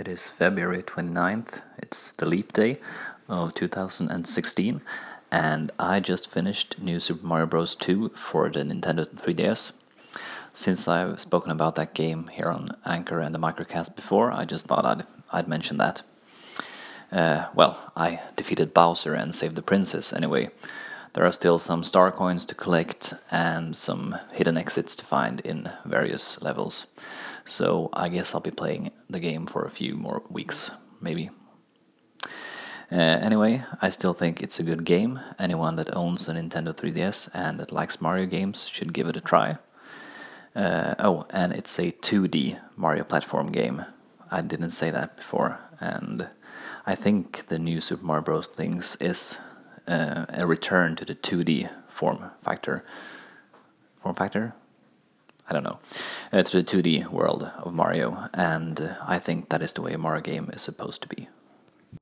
It is February 29th. It's the leap day of 2016, and I just finished New Super Mario Bros. 2 for the Nintendo 3DS. Since I've spoken about that game here on Anchor and the Microcast before, I just thought I'd, I'd mention that. Uh, well, I defeated Bowser and saved the princess anyway. There are still some star coins to collect and some hidden exits to find in various levels. So I guess I'll be playing the game for a few more weeks, maybe. Uh, anyway, I still think it's a good game. Anyone that owns a Nintendo 3DS and that likes Mario games should give it a try. Uh, oh, and it's a 2D Mario platform game. I didn't say that before, and I think the new Super Mario Bros. things is uh, a return to the 2D form factor. Form factor? I don't know. Uh, to the 2D world of Mario, and uh, I think that is the way a Mario game is supposed to be.